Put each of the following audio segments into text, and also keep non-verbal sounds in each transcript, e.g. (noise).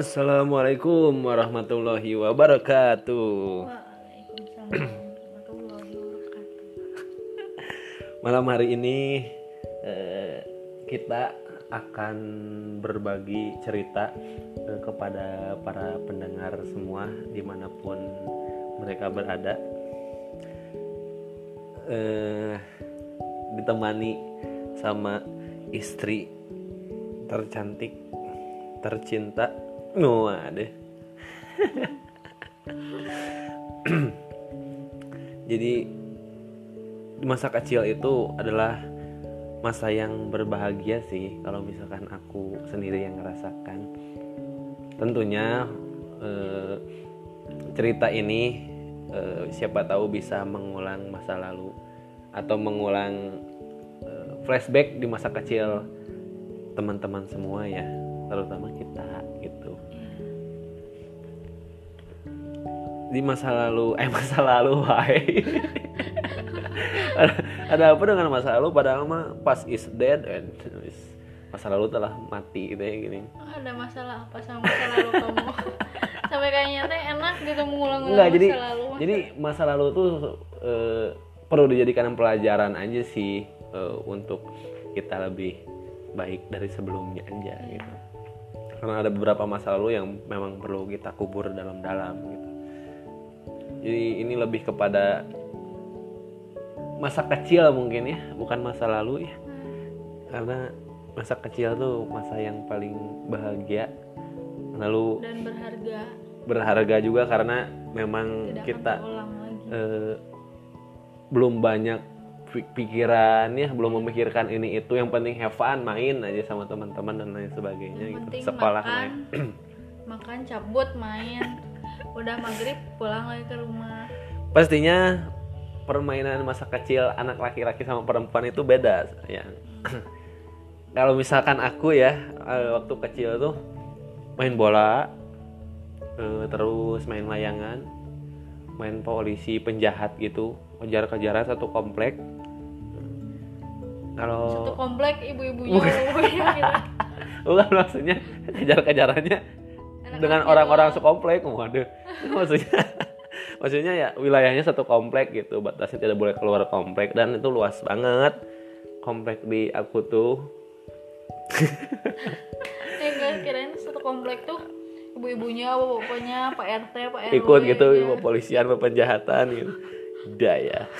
Assalamualaikum warahmatullahi wabarakatuh. Waalaikumsalam warahmatullahi wabarakatuh. Malam hari ini eh, kita akan berbagi cerita eh, kepada para pendengar semua di mana pun mereka berada. Eh, ditemani sama istri tercantik, tercinta, ada. Jadi di masa kecil itu adalah masa yang berbahagia sih kalau misalkan aku sendiri yang ngerasakan tentunya eh, cerita ini eh, siapa tahu bisa mengulang masa lalu atau mengulang eh, flashback di masa kecil teman-teman semua ya terutama kita di masa lalu eh (laughs) masa lalu hai ada, ada apa dengan masa lalu? Padahal mah past is dead and is- masa lalu telah mati gitu ya gini. Ada masalah apa sama masa lalu kamu? (laughs) Sampai kayaknya teh enak gitu mengulang-ulang masa jadi lalu. jadi masa lalu tuh eh, perlu dijadikan pelajaran aja sih eh, untuk kita lebih baik dari sebelumnya aja gitu. Karena ada beberapa masa lalu yang memang perlu kita kubur dalam-dalam gitu jadi ini lebih kepada masa kecil mungkin ya bukan masa lalu ya. Karena masa kecil tuh masa yang paling bahagia. Lalu dan berharga. berharga juga karena memang tidak kita eh, belum banyak pi- pikiran ya belum memikirkan ini itu. Yang penting have fun main aja sama teman-teman dan lain sebagainya Yang gitu. penting sekolah makan, main (clears throat) makan cabut main. Udah maghrib pulang lagi ke rumah. pastinya permainan masa kecil anak laki-laki sama perempuan itu beda ya (clears throat) kalau misalkan aku ya eh, waktu kecil tuh main bola eh, terus main layangan main polisi penjahat gitu kejar-kejaran satu komplek kalau Satu komplek ibu-ibunya ibu-ibunya gitu. (laughs) bukan maksudnya kejar-kejarannya dengan kecil orang-orang sekomplek waduh. (laughs) Maksudnya maksudnya ya wilayahnya satu komplek gitu batasnya tidak boleh keluar komplek dan itu luas banget. Komplek di aku tuh. (laughs) Ya enggak kirain satu komplek tuh ibu-ibunya, bapak-bapaknya, Pak RT, Pak RW. ikut gitu ya. ibu polisian penjahatan gitu. Udah ya. (laughs)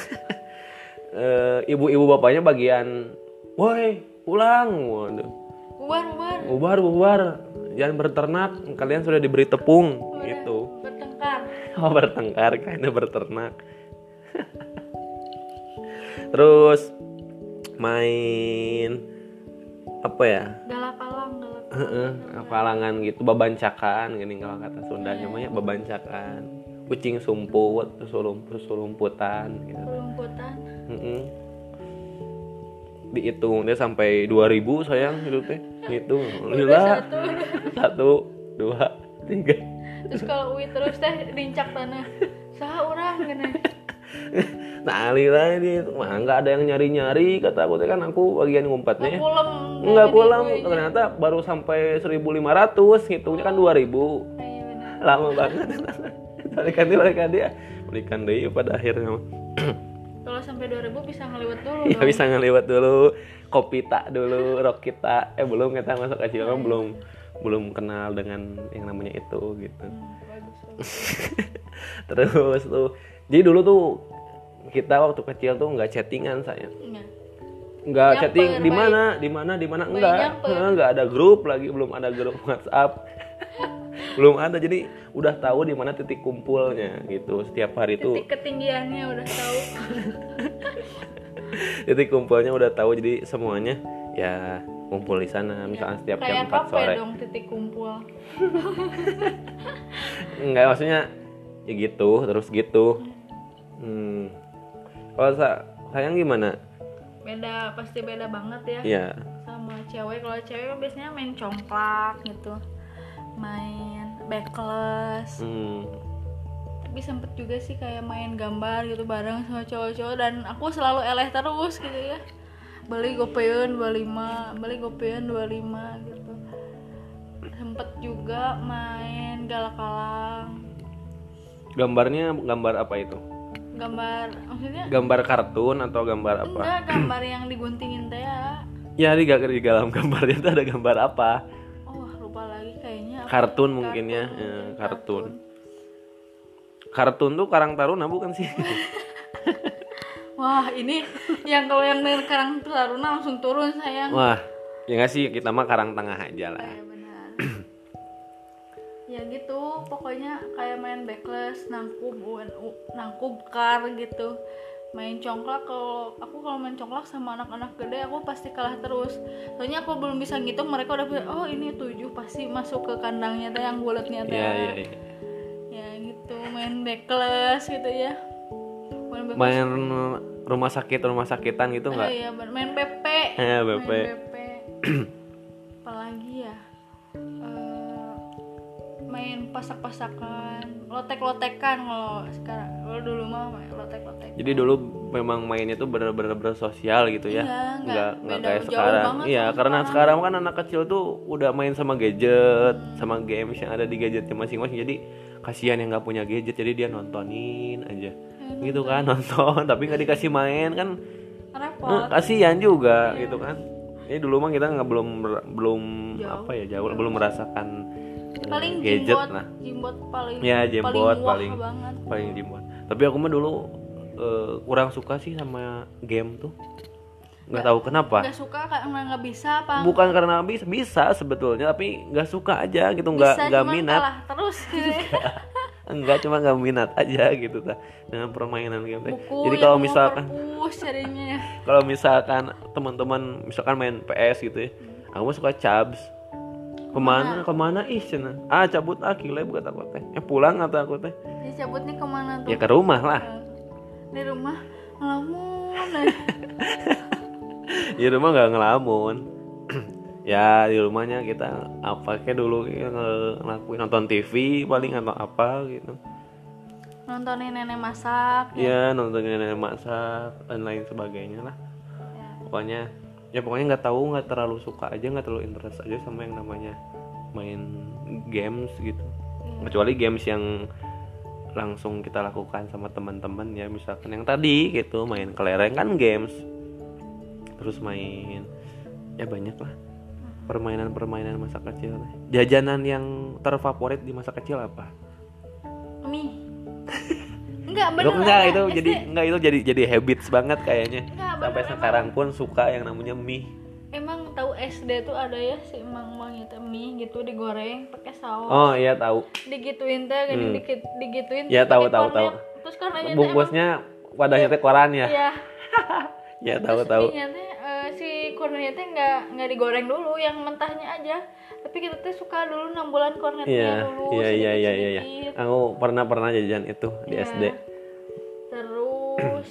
Eh, ibu-ibu bapaknya bagian woi pulang. Waduh. Bubar, bubar. bubar bubar jangan berternak kalian sudah diberi tepung gitu Bertengkar. (laughs) Oh bertengkar kayaknya berternak. (laughs) Terus main apa ya? Galapalang, galapalang. Palangan gitu, babancakan gini kalau kata Sunda namanya babancakan. Kucing sumput, surumput, surumputan gitu. Rumputan. Heeh. Dihitung dia sampai 2000 sayang itu teh. Gitu. Lila. satu. Dua, tiga. Terus kalau Uwi terus teh rincak tanah. Saha orang gini. (laughs) Nah, Lila ini mah nggak ada yang nyari-nyari kata aku teh kan aku bagian ngumpetnya. ya. Jadi pulang ternyata baru sampai 1500 ngitungnya kan 2000. Iya benar. Lama banget. (laughs) Balikan dia, balikan dia. Balikan deh pada akhirnya. (clears throat) sampai 2000 bisa ngeliwat dulu Iya bisa ngeliwat dulu kopi tak dulu, rokita. Eh belum kita masuk kecil kan belum belum kenal dengan yang namanya itu gitu. Hmm, bagus, bagus. (laughs) Terus tuh jadi dulu tuh kita waktu kecil tuh nggak chattingan saya. Nyamper, chatting di mana, di mana, di mana enggak. Enggak ada grup lagi, belum ada grup (laughs) WhatsApp. Belum ada jadi udah tahu di mana titik kumpulnya gitu. Setiap hari itu Titik ketinggiannya udah tahu. (laughs) titik kumpulnya udah tahu jadi semuanya ya kumpul di sana misalnya setiap jam Kayak 4 kafe sore. dong titik kumpul. Enggak maksudnya ya gitu, terus gitu. Hmm. Kalau sa- sayang gimana? Beda pasti beda banget ya. Ya, sama cewek kalau cewek biasanya main congklak gitu main backless hmm. tapi sempet juga sih kayak main gambar gitu bareng sama cowok-cowok dan aku selalu eleh terus gitu ya. Beli gopeun 25 beli gopeun 25 gitu. Sempet juga main galakalang. Gambarnya gambar apa itu? Gambar maksudnya? Gambar kartun atau gambar apa? Enggak gambar yang diguntingin teh ya ya di, di dalam gambarnya itu ada gambar apa kartun mungkin ya. Ya, kartun. kartun. Tuh karang taruna bukan sih? (laughs) Wah ini yang kalau yang dari karang taruna langsung turun sayang. Wah ya nggak sih? Kita mah karang tengah aja lah. Kayak benar. Ya gitu pokoknya kayak main backless nangkub UNU nangkub kar gitu main congklak kalau aku kalau main congklak sama anak-anak gede aku pasti kalah terus. Soalnya aku belum bisa ngitung mereka udah bilang oh ini tujuh pasti masuk ke kandangnya teh yang bulatnya teh. Ya ya, ya. ya gitu main backless gitu ya. Main backless main rumah sakit rumah sakitan gitu Ah, nggak iya, bener. main PP Ya, BP. main PP (clears throat) apalagi ya? Eh, main pasak-pasakan lotek-lotekan kalau sekarang kalau dulu mah main lotek-lotek jadi dulu memang mainnya tuh bener-bener bersosial gitu ya. Iya, nggak- nggak kayak sekarang. iya karena sekarang. sekarang kan anak kecil tuh udah main sama gadget sama games yang ada di gadgetnya masing-masing. Jadi kasihan yang nggak punya gadget jadi dia nontonin aja. Hmm, gitu kan (laughs) nonton tapi nggak dikasih main kan. Repot. Eh, kasihan juga Iya. gitu kan. Ini dulu mah kita nggak belum belum Jauh. apa ya jauh belum merasakan eh, paling gadget jimbot lah jimbot paling Ya, jimbot paling- banget. paling jimbot tapi aku mah dulu eh, kurang suka sih sama game tuh. Nggak tahu kenapa. Nggak suka karena nggak bisa apa bukan karena bisa bisa sebetulnya tapi nggak suka aja gitu nggak nggak minat. kalah terus. (laughs) Ya. enggak cuma nggak minat aja gitu ta dengan permainan game buku jadi yang kalau misalkan (laughs) kalau misalkan teman-teman misalkan main PS gitu ya aku mah suka cabs ke mana ke mana? ih cenah. Ah cabut ah kile buat aku teh. Eh pulang atau aku teh dicabutnya ke mana tuh? Ya ke rumah lah. Di rumah ngelamun (laughs) di rumah nggak ngelamun. (clears throat) Ya di rumahnya kita apa kayak dulu ya, nge- ngelakuin nonton TV paling atau apa gitu. Nontonin nenek masak ya? Nontonin nenek masak dan lain sebagainya lah. Ya. pokoknya ya pokoknya nggak tahu nggak terlalu suka aja nggak terlalu interest aja sama yang namanya main games gitu. Iya. kecuali games yang langsung kita lakukan sama teman-teman ya misalkan yang tadi gitu main kelereng kan games. Terus main ya banyak lah. Permainan-permainan masa kecil. Jajanan yang terfavorit di masa kecil apa? Mie. (laughs) Enggak Loh, bener enggak itu SD. jadi enggak itu jadi jadi habits banget kayaknya. Enggak, sampai bener, sekarang pun suka yang namanya mie SD tuh ada ya si emang emang itu mie gitu digoreng pakai saus. Oh iya tahu. Digituin teh gini Hmm. dikit digituin Iya, terus tahu, tahu, tahu. terus kornetnya teh bungkusnya wadahnya teh koran ya? Iya. (laughs) Ya tahu tahu. eh, si kornetnya teh nggak nggak digoreng dulu yang mentahnya aja. Tapi kita teh suka dulu enam bulan kornetnya iya dulu iya iya iya iya iya. aku pernah pernah jajan itu di Iya. SD terus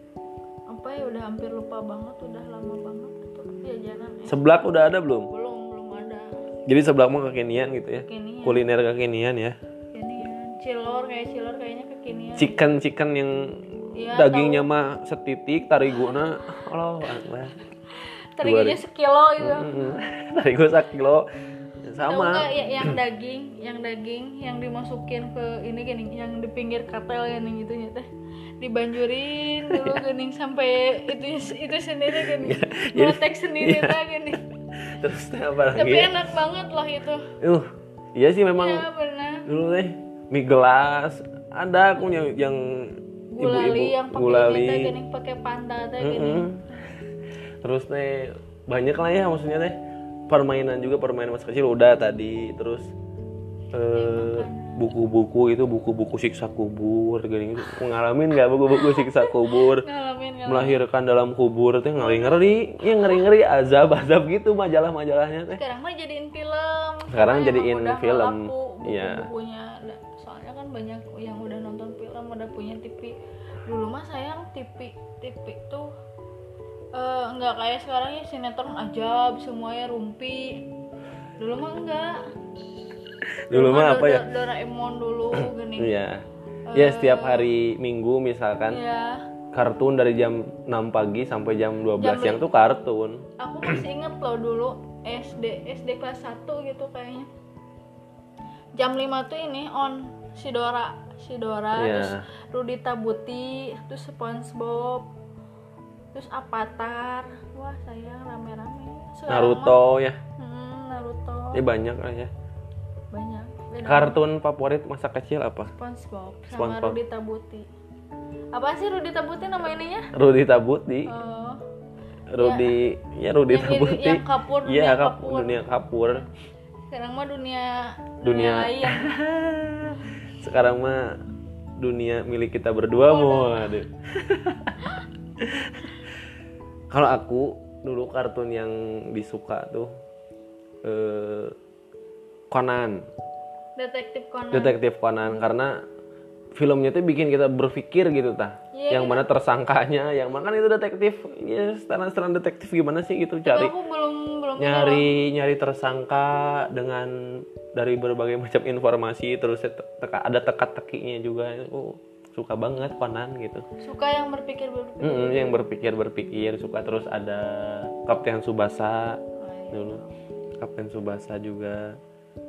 (clears throat) apa ya udah hampir lupa banget udah lama jajanan eh. seblak udah ada belum? Belum belum ada. Jadi seblak mah kekinian gitu ya? Kekinian. Kuliner kekinian ya? Kekinian. Cilor kayak cilor kayaknya kekinian. Chicken chicken yang Iya, dagingnya mah setitik tariguna Allah Allah. (laughs) Teriginya sekilo gitu. (laughs) Tarigu sakilo Tahu sama. nggak ya, yang daging, yang daging yang dimasukin ke ini gini, yang di pinggir katel gini gitu ya teh. Dibanjurin dulu gini sampai itu itu sendiri gini. Jadi- Meletek sendiri iya. teh gini. terus teh apa Tapi lagi enak banget loh itu. uh iya sih memang Iya benar. dulu teh mie gelas ada aku yang, yang Gulali yang pakai gulali gini pakai panda teh gini. Mm-mm. terus teh banyak lah ya maksudnya teh permainan juga permainan masa kecil udah tadi terus eh, buku-buku itu buku-buku siksa kubur gini gitu ngalamin nggak buku-buku siksa kubur (laughs) Ngalamin ngalamin. melahirkan dalam kubur teh ngeri ngeri ya ngeri ngeri azab azab gitu majalah majalahnya teh Sekarang mah jadiin film. Sekarang jadiin film. Iya. buku-bukunya. Da- Soalnya kan banyak yang udah nonton film, udah punya TV. Dulu mah sayang TV TV tuh eh, nggak kayak sekarang ya sinetron ajab semuanya rumpi. Dulu mah enggak. Dulu mah apa ya? Do- Doraemon dulu (clears throat) gini. iya. Ya setiap hari minggu misalkan. Iya. kartun dari jam 6 pagi sampai jam 12 Jam siang tuh kartun. Aku masih inget loh dulu SD SD kelas 1 gitu kayaknya. Jam 5 tuh ini on si Dora si Dora Iya. terus Rudita Buti terus SpongeBob terus Avatar. Wah sayang rame-rame. Naruto ya. Hmm, Naruto. Ini banyak lah ya banyak. Beda. Kartun favorit masa kecil apa? SpongeBob sama SpongeBob. Rudita Buti. Apa sih Rudita Buti nama ininya? Rudi Tabuti Oh, Rudi ya Rudi yang ini- Tabuti yang kapur, iya dunia kap- kapur. dunia kapur. Sekarang mah dunia Dunia. lain. (laughs) Sekarang mah dunia milik kita berdua mau aduh (laughs) kalau aku dulu kartun yang disuka tuh eh, Conan. Detektif Conan. Detektif Conan karena filmnya tuh bikin kita berpikir gitu tah. Iya, yang mana tersangkanya yang mana kan itu detektif. Ya setelan detektif gimana sih gitu Itu cari aku belum belum nyari nyari tersangka dengan dari berbagai macam informasi terus te- teka- ada teka-tekinya juga. Aku suka banget Conan gitu. Suka yang berpikir berpikir. Mm-mm, yang berpikir berpikir. Suka terus ada Kapten Subasa dulu. Kapten Subasa juga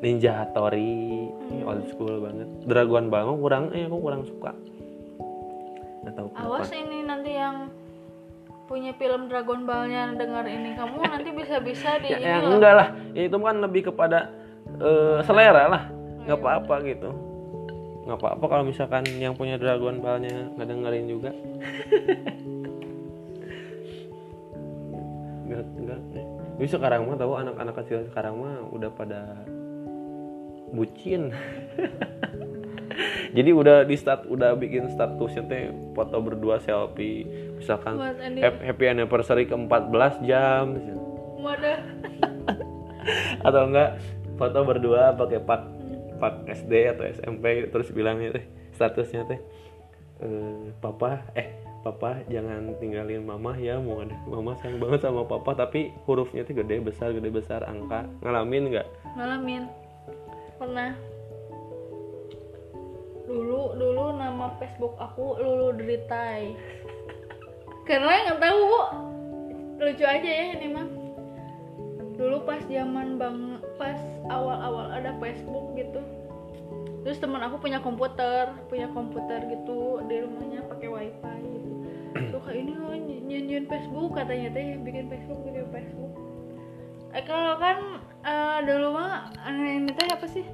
Ninja Hattori Ini old school banget. Dragon Ball kurang eh aku kurang suka. Nggak tahu kenapa. Awas ini nanti yang punya film Dragon Ball-nya dengar ini kamu nanti bisa-bisa di (laughs) ya, ya enggak lah. Ya, itu kan lebih kepada eh, selera lah. Nggak apa-apa gitu. Nggak apa-apa kalau misalkan yang punya Dragon Ball-nya nggak dengerin juga. (laughs) Nggak nggak. Tapi sekarang mah tahu anak-anak kecil sekarang mah udah pada bucin. (laughs) Jadi udah di start udah bikin statusnya teh foto berdua selfie. Misalkan happy anniversary ke 14 jam. (laughs) Atau enggak foto berdua pakai pak pak SD atau SMP terus bilangnya teh statusnya teh eh, papa eh papa jangan tinggalin mama ya mau ada mama sayang banget sama papa. Tapi hurufnya tuh gede besar gede besar angka. Ngalamin nggak ngalamin pernah. Dulu dulu nama Facebook aku Lulu Deritai karena nggak tahu lucu aja ya ini mah. Dulu pas zaman bang pas awal-awal ada Facebook gitu. Terus teman aku punya komputer punya komputer gitu di rumahnya pakai wifi gitu. Tuh kayak ini oh, nyanyiin Facebook katanya teh bikin Facebook bikin Facebook eh kalau kan eh, dulu mah eh, ini teh apa sih?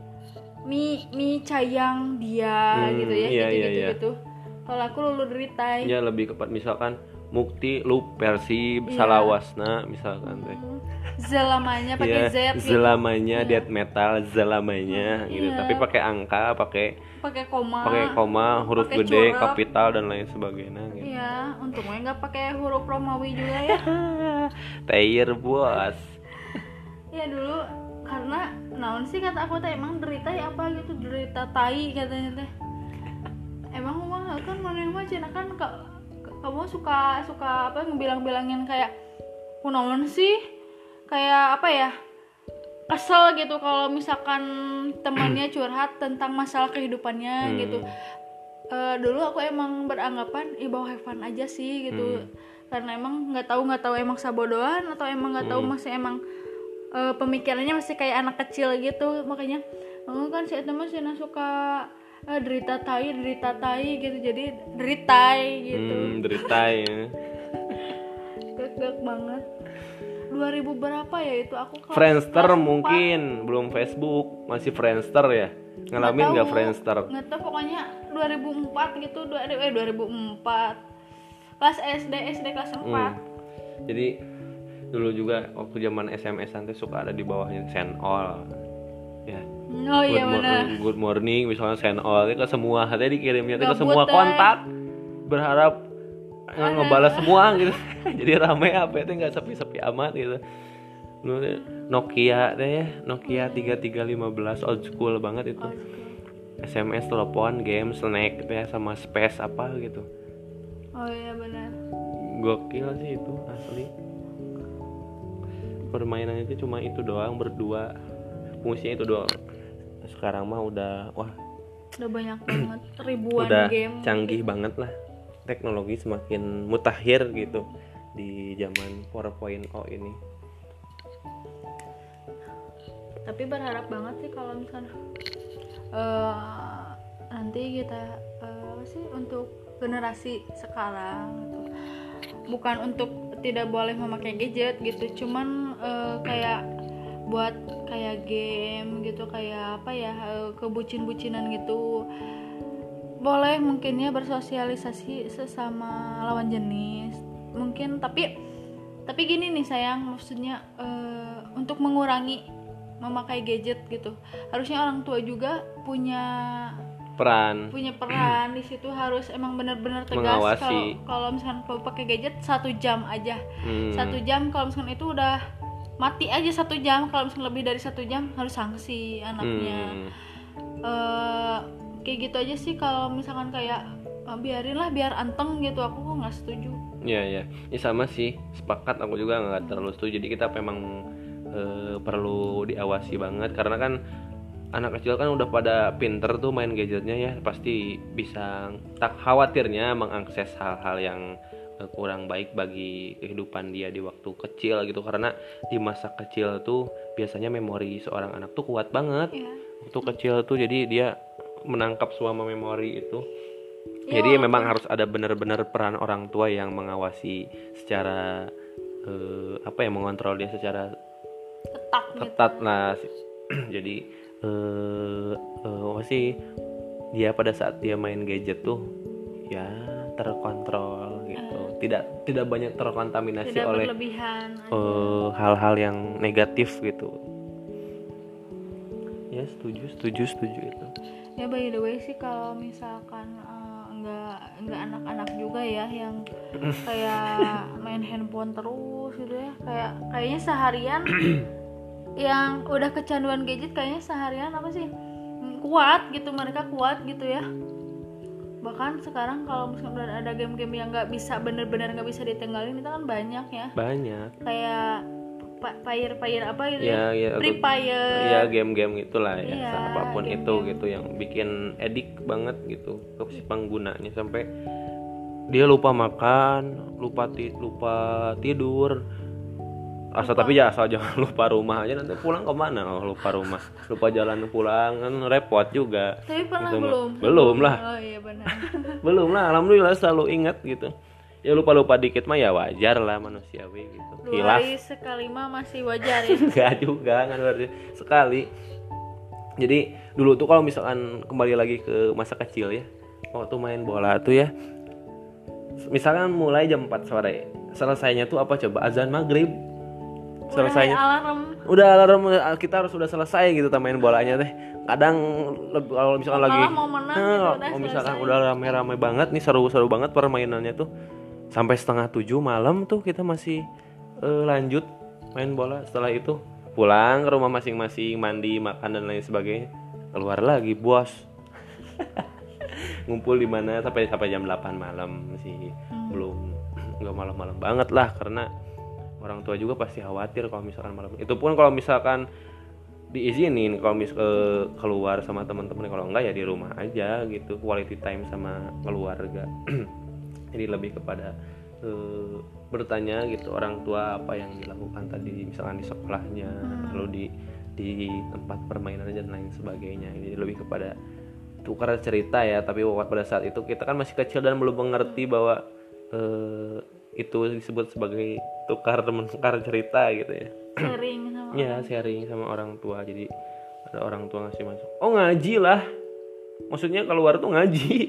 Mi mi cayang dia Hmm, gitu ya iya, gitu iya, gitu iya. gitu. Kalau aku lulu deritai ya lebih kepada misalkan Mukti lu Persib Iya. Salawasna misalkan teh selamanya pakai ya Z gitu. selamanya death metal selamanya gitu. Iya. tapi pakai angka pakai pakai koma. pakai koma huruf pakai gede kapital dan lain sebagainya gitu. Iya untungnya nggak pakai huruf Romawi juga ya. (laughs) Tayer bos ya dulu karena naon sih kata aku teh emang derita ya apa gitu derita tai katanya teh emang mah kan mana yang mah cina kan ka- ka- kamu suka suka apa ngebilang-bilangin kayak kunaon sih kayak apa ya kesel gitu kalau misalkan temannya (clears throat) curhat tentang masalah kehidupannya Hmm. gitu Eh, dulu aku emang beranggapan ih bawa have fun aja sih gitu Hmm. karena emang nggak tahu nggak tahu emang sabodohan atau emang nggak tahu Hmm. masih emang eh, pemikirannya masih kayak anak kecil gitu makanya oh, kan si teman sih suka eh, derita tai derita tai gitu. Jadi deritai gitu. Hmm, derita ya. (laughs) Gak banget. 2000 berapa ya itu? Aku kelas- Friendster kelas mungkin belum Facebook masih Friendster ya? Ngalamin Nggak. Friendster? nggak tahu pokoknya 2004 gitu dua eh 2004 kelas SD SD kelas 4 Hmm. jadi dulu juga waktu zaman SMS nanti suka ada di bawahnya send all. Ya. Oh iya good, benar. Good morning misalnya send all itu ke semua hati dikirimnya itu ke semua kontak berharap nggak ngebalas semua gitu. (laughs) Jadi rame apa itu nggak sepi-sepi amat gitu. Teh Nokia deh ya Nokia 3315 old school banget itu. School. SMS telepon game snack gitu ya sama space apa gitu. Oh iya benar. Gokil sih itu asli permainannya itu cuma itu doang berdua. Fungsinya itu doang. Sekarang mah udah wah. Udah banyak (clears throat) banget ribuan udah game. canggih banget lah. Teknologi semakin mutakhir gitu di zaman 4.0 ini. Tapi berharap banget sih kalau misalnya eh, nanti kita apa sih untuk generasi sekarang gitu. Bukan untuk tidak boleh memakai gadget gitu. Cuman eh, kayak buat kayak game gitu kayak apa ya eh, kebucin-bucinan gitu. Boleh mungkin ya bersosialisasi sesama lawan jenis. Mungkin tapi tapi gini nih sayang maksudnya eh, untuk mengurangi memakai gadget gitu. Harusnya orang tua juga punya peran. Punya peran di situ harus emang benar-benar tegas kalau misalkan kalau pakai gadget satu jam aja. Hmm. satu jam kalau misalkan itu udah mati aja satu jam. Kalau misalkan lebih dari satu jam harus sanksi anaknya. Hmm. eh kayak gitu aja sih kalau misalkan kayak eh, biarin lah biar anteng gitu. Aku kok nggak setuju. Iya ya, ini sama sih. Sepakat aku juga nggak terlalu setuju. Jadi kita memang eh, perlu diawasi banget. Karena kan anak kecil kan udah pada pinter tuh main gadgetnya ya pasti bisa tak khawatirnya mengakses hal-hal yang eh, kurang baik bagi kehidupan dia di waktu kecil gitu. Karena di masa kecil tuh biasanya memori seorang anak tuh kuat banget. Ya waktu kecil tuh jadi dia menangkap semua memori itu. Ya, jadi memang harus ada benar-benar peran orang tua yang mengawasi secara eh, apa ya mengontrol dia secara ketat gitu. ketat lah. (clears throat) Jadi eh eh, apa sih? Dia pada saat dia main gadget tuh ya terkontrol gitu. Tidak tidak banyak terkontaminasi tidak oleh eh, hal-hal yang negatif gitu. Ya setuju setuju setuju itu. Ya by the way sih kalau misalkan eh, nggak nggak anak-anak juga ya yang (laughs) kayak main handphone terus gitu ya. Kayak kayaknya seharian (clears throat) yang udah kecanduan gadget kayaknya seharian apa sih? Kuat gitu mereka kuat gitu ya. Bahkan sekarang kalau misalkan ada game-game yang nggak bisa bener-bener nggak bisa ditinggalin itu kan banyak ya. Banyak. Kayak fire fire apa gitu ya? Ya, ya free fire. ya game-game itulah ya. Iya, apa pun itu game-game. gitu yang bikin edik banget gitu. Ke si penggunanya sampai dia lupa makan lupa ti lupa tidur asal tapi ya asal jangan (laughs) lupa rumah aja nanti pulang ke mana? Kalau lupa rumah. Lupa jalan pulang kan repot juga. Tapi pernah Gitu belum? belum lah. Oh iya benar. (laughs) Belum lah alhamdulillah selalu ingat gitu. Ya lupa lupa dikit mah ya wajar lah manusiawi gitu. Dua sekali mah masih wajar ya. (laughs) Enggak juga kan berarti sekali. Jadi dulu tuh kalau misalkan kembali lagi ke masa kecil ya waktu main bola tuh ya misalkan mulai jam 4 sore selesainya tuh apa coba? Azan maghrib selesainya. Udah alarm. Udah alarm kita harus udah selesai gitu main bolanya teh. Kadang kalau misalkan Malah lagi mau menang Nah, gitu, udah kalau misalkan selesai. udah rame-rame banget nih seru-seru banget permainannya tuh. Sampai setengah tujuh malam tuh kita masih eh, lanjut main bola. Setelah itu pulang ke rumah masing-masing mandi makan dan lain sebagainya. Keluar lagi bos. (laughs) Ngumpul di mana? Sampai sampai jam 8 malam sih. Hmm. belum (clears throat) nggak malam-malam banget lah karena orang tua juga pasti khawatir kalau misalkan malam. Itu pun kalau misalkan diizinin kalau mis eh, keluar sama teman-teman kalau enggak ya di rumah aja gitu. Quality time sama keluarga. (clears throat) Jadi lebih kepada eh, bertanya gitu orang tua apa yang dilakukan tadi misalkan di sekolahnya lalu di di tempat permainan dan lain sebagainya. Jadi lebih kepada tukar cerita ya tapi waktu pada saat itu kita kan masih kecil dan belum mengerti bahwa eh, itu disebut sebagai tukar menukar cerita gitu ya. Sharing sama (clears throat) ya sharing sama orang tua. Jadi ada orang tua ngasih masuk. Oh ngaji lah. Maksudnya keluar tuh ngaji. (laughs)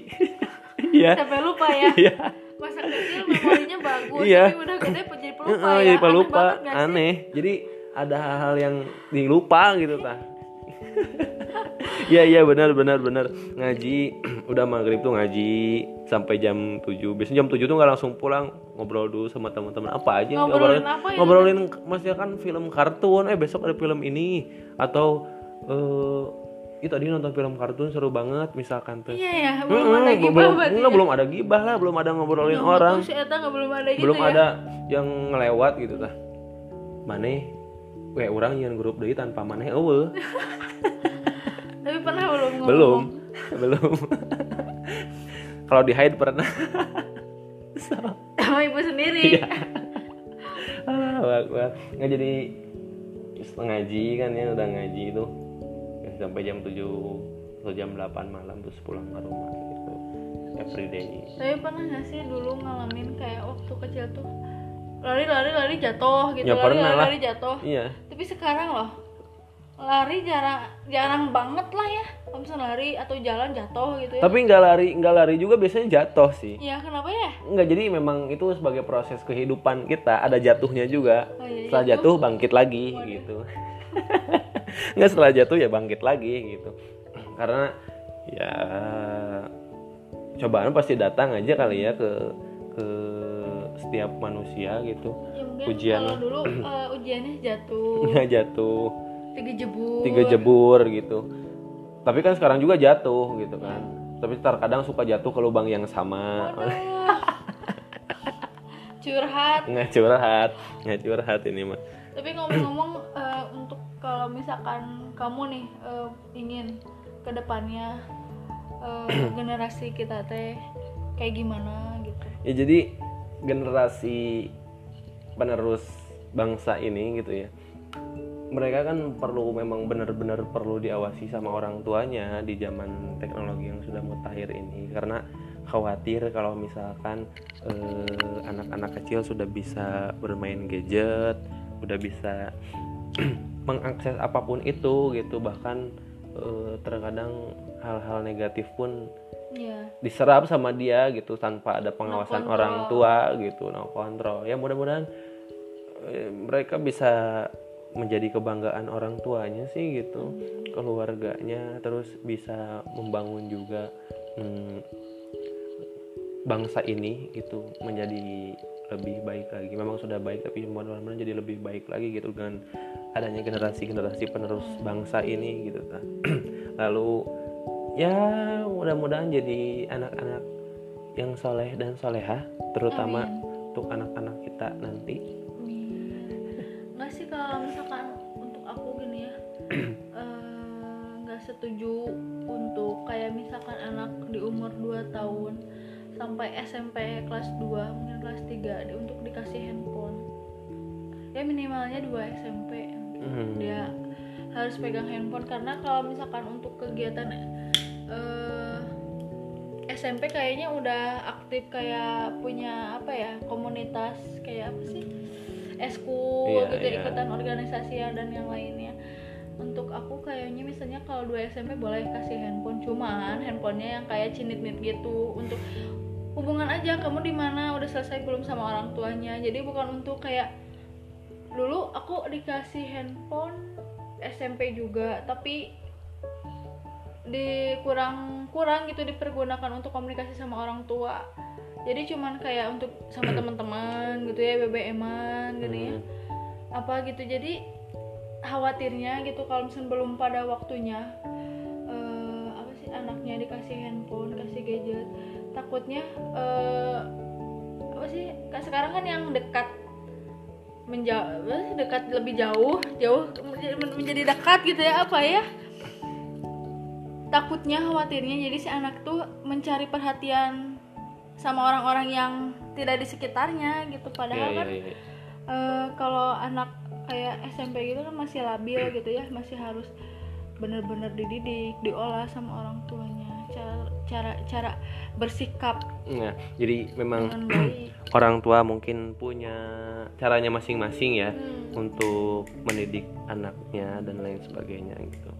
Iya. Sampai lupa ya. (laughs) Iya. Masa kecil memorinya bagus Iya. tapi udah gede jadi pelupa ya. jadi Aneh sih? aneh. Jadi ada hal-hal yang dilupa gitu tah (laughs) Iya iya benar benar benar. Ngaji (clears throat) udah maghrib tuh ngaji sampai jam 7 biasanya jam 7 tuh nggak langsung pulang ngobrol dulu sama teman-teman. Apa aja yang Ngobrolin apa ya? ngobrolin maksudnya kan film kartun. Eh besok ada film ini. Atau eh itu tadi nonton film kartun seru banget misalkan tuh. Iya ya belum Mm-mm, ada gibah belum, berarti enggak, ya. belum ada gibah lah belum ada ngobrolin Nggak orang. si Eta belum ada gitu belum ya. ada yang ngelewat gitu tah. Maneh we orang nyian grup deui tanpa maneh eueuh (laughs) tapi pernah belum ngomong? Belum. Belum. Kalau di hide pernah. Sama ibu sendiri. Iya. ah, wah, wah. nggak jadi ngaji kan ya udah ngaji itu ya, sampai jam 7 atau jam 8 malam terus pulang ke rumah gitu. Everyday tapi pernah nggak sih dulu ngalamin kayak waktu kecil tuh lari lari lari jatuh gitu Ya, lari lari, lari jatuh. Iya. Tapi sekarang loh lari jarang jarang banget lah ya. Kalau misalnya lari atau jalan jatuh gitu ya. Tapi nggak lari nggak lari juga biasanya jatuh sih. Ya kenapa ya? Nggak jadi memang itu sebagai proses kehidupan kita ada jatuhnya juga. Oh, iya, setelah jatuh. bangkit lagi gitu. (laughs) Nggak setelah jatuh ya bangkit lagi gitu. Karena ya cobaan pasti datang aja kali ya ke ke setiap manusia gitu. Ya Ujian. kalau dulu (clears throat) eh, ujiannya jatuh. Nggak jatuh tiga jebur. Tiga jebur gitu. Tapi kan sekarang juga jatuh gitu kan. Tapi terkadang suka jatuh ke lubang yang sama. Curhat. Nggak curhat. Nggak curhat ini mah. Tapi ngomong-ngomong eh, untuk kalau misalkan kamu nih eh, ingin ke depannya eh, (clears throat) generasi kita teh kayak gimana gitu? Ya jadi generasi penerus bangsa ini gitu ya mereka kan perlu memang benar-benar perlu diawasi sama orang tuanya di zaman teknologi yang sudah mutakhir ini. Karena khawatir kalau misalkan eh, anak-anak kecil sudah bisa bermain gadget udah bisa (clears throat) mengakses apa pun itu gitu. Bahkan eh, terkadang hal-hal negatif pun ya diserap sama dia gitu tanpa ada pengawasan No orang tua gitu no kontrol. Ya mudah-mudahan eh, mereka bisa menjadi kebanggaan orang tuanya sih gitu keluarganya terus bisa membangun juga hmm, bangsa ini gitu menjadi lebih baik lagi. Memang sudah baik tapi mudah-mudahan jadi lebih baik lagi gitu dengan adanya generasi-generasi penerus bangsa ini gitu kan. (clears throat) Lalu ya mudah-mudahan jadi anak-anak yang soleh dan soleha terutama Amin. untuk anak-anak kita nanti setuju untuk kayak misalkan anak di umur 2 tahun sampai SMP kelas 2 mungkin kelas 3 di, untuk dikasih handphone ya minimalnya 2 SMP Hmm. dia harus pegang handphone karena kalau misalkan untuk kegiatan eh, SMP kayaknya udah aktif kayak punya apa ya komunitas kayak apa sih eskul Iya, gitu iya. ikutan organisasi ya dan yang lainnya untuk aku kayaknya misalnya kalau dua SMP boleh kasih handphone cuman handphonenya yang kayak cinit-nit gitu. Untuk hubungan aja kamu di mana? Udah selesai belum sama orang tuanya? Jadi bukan untuk kayak dulu aku dikasih handphone SMP juga tapi di kurang kurang gitu dipergunakan untuk komunikasi sama orang tua. Jadi cuman kayak untuk sama teman-teman gitu ya BBM-an gitu ya. Hmm. apa gitu. Jadi khawatirnya gitu kalau misalnya belum pada waktunya eh, apa sih anaknya dikasih handphone kasih gadget takutnya eh, apa sih kan sekarang kan yang dekat menjauh dekat lebih jauh jauh menjadi- dekat gitu ya apa ya takutnya khawatirnya jadi si anak tuh mencari perhatian sama orang-orang yang tidak di sekitarnya gitu padahal Iya, kan iya, iya. eh, kalau anak kayak SMP gitu kan masih labil gitu ya masih harus bener-bener dididik diolah sama orang tuanya cara cara cara bersikap Nah, jadi memang (clears throat) orang tua mungkin punya caranya masing-masing ya Hmm. untuk mendidik anaknya dan lain sebagainya gitu